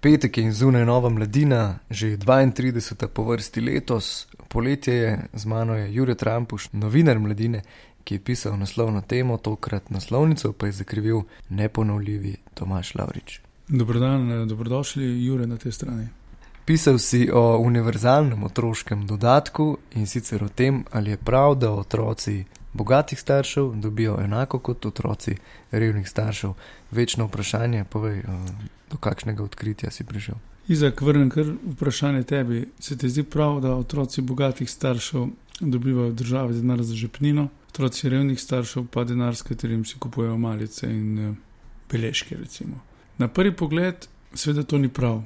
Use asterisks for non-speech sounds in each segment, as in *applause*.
Petek je zunaj nova mladina, že 32. po vrsti letos, poletje je, z mano je Jurek Trampuš, novinar mladine, ki je pisal naslovno temo, tokrat naslovnico pa je zakrivil neponovljivi Tomaš Lavrič. Dobrodan, dobrodošli, Jure, na tej strani. Pisal si o univerzalnem otroškem dodatku in sicer o tem, ali je prav, da otroci bogatih staršev dobijo enako kot otroci revnih staršev. Večno vprašanje, povej, eh, do kakšnega odkritja si prišel. Izak, vrnem kar vprašanje tebi. Se ti zdi prav, da otroci bogatih staršev dobivajo države denar za žepnino, otroci revnih staršev pa denar, s katerim si kupujejo malice in eh, beležke? Recimo. Na prvi pogled, seveda to ni prav.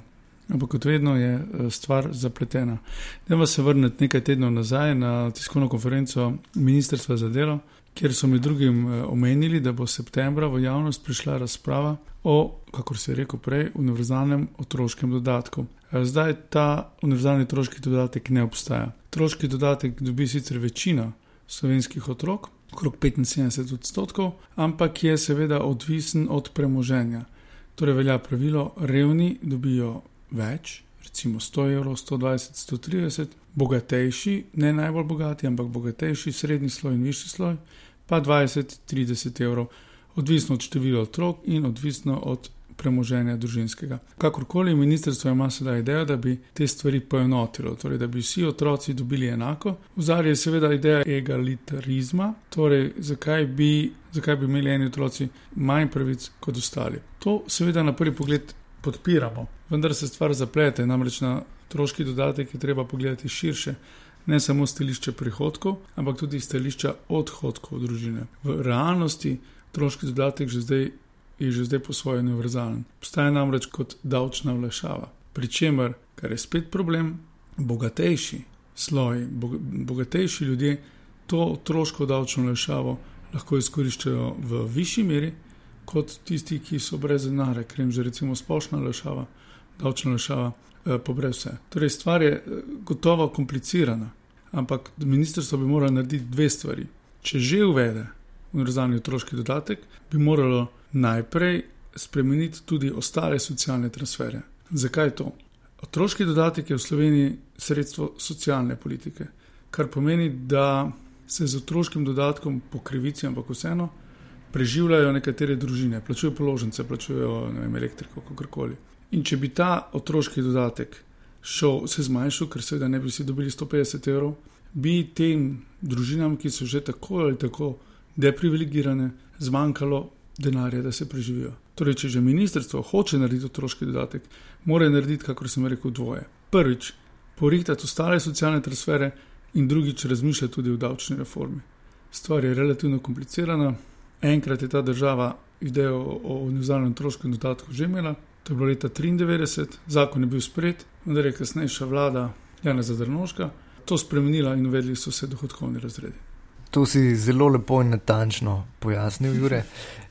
Ampak kot vedno je eh, stvar zapletena. Dneva se vrniti nekaj tednov nazaj na tiskovno konferenco Ministrstva za delo, kjer so med drugim eh, omenili, da bo septembra v javnost prišla razprava o, kako se je rekel prej, univerzalnem otroškem dodatku. Eh, zdaj ta univerzalni otroški dodatek ne obstaja. Otroški dodatek dobi sicer večina slovenskih otrok, okrog 75 odstotkov, ampak je seveda odvisen od premoženja. Torej velja pravilo, revni dobijo več, recimo 100 evrov, 120, 130, bogatejši, ne najbolj bogati, ampak bogatejši, srednji sloj in višji sloj, pa 20, 30 evrov, odvisno od števila otrok in odvisno od premoženja družinskega. Kakorkoli, ministrstvo ima sedaj idejo, da bi te stvari poenotilo, torej da bi vsi otroci dobili enako. V zadnji je seveda ideja egalitarizma, torej zakaj bi, zakaj bi imeli eni otroci manj pravic kot ostali. To seveda na prvi pogled podpiramo. Vendar se stvar zaplete, namreč na otroški dodatek je treba pogledati širše, ne samo stališče prihodkov, ampak tudi stališča odhodkov družine. V realnosti otroški dodatek že zdaj, je že zdaj po svoje univerzalen. Obstaja namreč kot davčna vlašava. Pričemer, kar je spet problem, bogatejši sloj, bogatejši ljudje to otroško davčno vlašavo lahko izkoriščajo v višji meri kot tisti, ki so brez denarja, ker jim že recimo splošna lešava, davčna lešava, eh, pobre vse. Torej, stvar je eh, gotovo komplicirana, ampak ministrstvo bi moralo narediti dve stvari. Če že uvede univerzalni otroški dodatek, bi moralo najprej spremeniti tudi ostale socialne transfere. Zakaj to? Otroški dodatek je v Sloveniji sredstvo socialne politike, kar pomeni, da se z otroškim dodatkom po krivici, ampak vseeno, preživljajo nekatere družine, plačujejo položnice, plačujejo vem, elektriko, kakorkoli. In če bi ta otroški dodatek šel, se zmanjšal, ker seveda ne bi vsi dobili 150 evrov, bi tem družinam, ki so že tako ali tako deprivilegirane, zmanjkalo denarja, da se preživijo. Torej, če že ministrstvo hoče narediti otroški dodatek, mora narediti, kako sem rekel, dvoje. Prvič, porihtati ostale socialne transfere, in drugič, razmišljati tudi o davčni reformi. Stvar je relativno komplicirana, Enkrat je ta država idejo o univerzalnem otroškem dodatku že imela, to je bilo leta 1993, zakon je bil sprejet, vendar je kasnejša vlada Jana Zadrnoška to spremenila in uvedli so se dohodkovni razredi. To si zelo lepo in natančno pojasnil, Jure.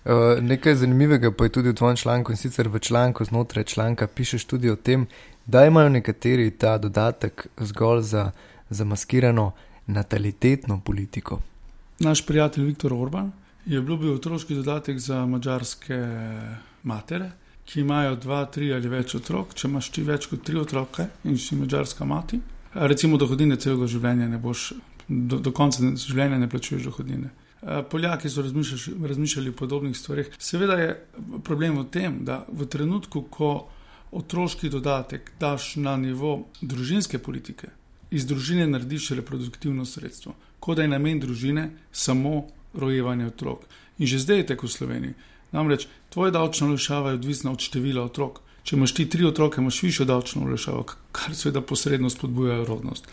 Uh, nekaj zanimivega pa je tudi v tvojem članku in sicer v članku znotraj članka pišeš tudi o tem, da imajo nekateri ta dodatek zgolj za zamaskirano natalitetno politiko. Naš prijatelj Viktor Orban, je bil otroški dodatek za mačarske matere, ki imajo dva, tri ali več otrok. Če imaš ti več kot tri otroke in si mačarska mati, recimo dohodine celega življenja ne boš, do, do konca življenja ne plačuješ dohodine. Poljaki so razmišljali, razmišljali o podobnih stvarih. Seveda je problem v tem, da v trenutku, ko otroški dodatek daš na nivo družinske politike, iz družine narediš reproduktivno sredstvo, kot da je namen družine samo rojevanje otrok. In že zdaj je tako v Sloveniji. Namreč tvoja davčna olajšava je odvisna od števila otrok. Če imaš ti tri otroke, imaš višjo davčno olajšavo, kar seveda posredno spodbuja rodnost.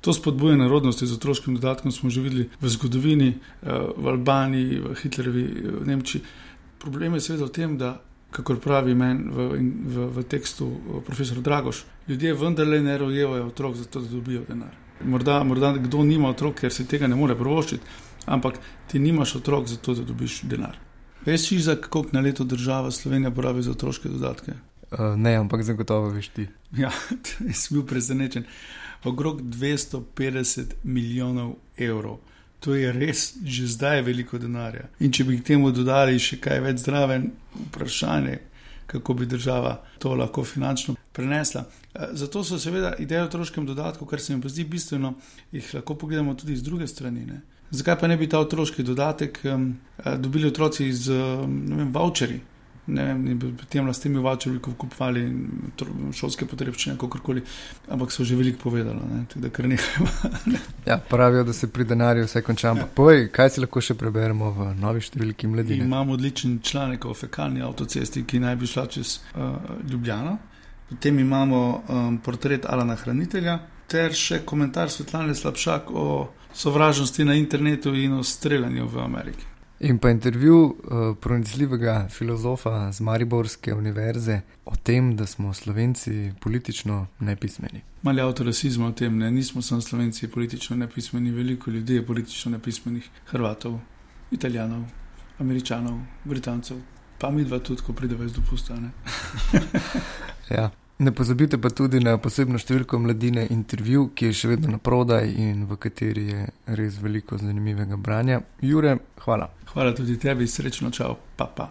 To spodbujanje rodnosti z otroškim dodatkom smo že videli v zgodovini, eh, v Albaniji, v Hitlerjevi, eh, v Nemčiji. Problem je seveda v tem, da, kako pravi meni v, v, v tekstu eh, profesor Dragoš, ljudje vendarle ne rojevajo otrok zato, da dobijo denar. Morda, morda kdo nima otrok, ker si tega ne more provoščiti ampak ti nimaš otrok za to, da dobiš denar. Veš, za koliko na leto država Slovenija porabi za otroške dodatke? Uh, ne, ampak zagotovo veš ti. Ja, *laughs* sem bil presenečen. Okrog 250 milijonov evrov. To je res že zdaj veliko denarja. In če bi k temu dodali še kaj več zdraven, vprašanje, kako bi država to lahko finančno prenesla. Zato so seveda ideje o otroškem dodatku, kar se mi pa zdi bistveno, jih lahko pogledamo tudi z druge strani. Ne. Zakaj pa ne bi ta otroški dodatek um, dobili otroci z voucherji? ne vem, tem lastnimi ko kupovali šolske potrebščine, kakorkoli, ampak so že veliko povedali, ne, tudi kar nekaj. Ne. *laughs* Ja, pravijo, da se pri denarju vse konča. Ja. Povej, kaj si lahko še preberemo v novi številki mladine? Imamo odličen članek o fekalni avtocesti, ki naj bi šla čez uh, Ljubljano. Potem imamo um, portret Alana Hranitelja ter še komentar Svetlane Slabšak o sovražnosti na internetu in o streljanju v Ameriki. In pa intervju uh, pronicljivega filozofa z Mariborske univerze o tem, da smo slovenci politično nepismeni. Mali avtor rasizma o tem, ne, nismo samo slovenci politično nepismeni, veliko ljudi je politično nepismenih, Hrvatov, Italijanov, Američanov, Britancev, pa mi dva tudi, ko prideva iz dopusta. ja. Ne pozabite pa tudi na posebno številko mladine intervju, ki je še vedno na prodaj in v kateri je res veliko zanimivega branja. Jure, hvala. Hvala tudi tebi, srečno, čau, pa pa.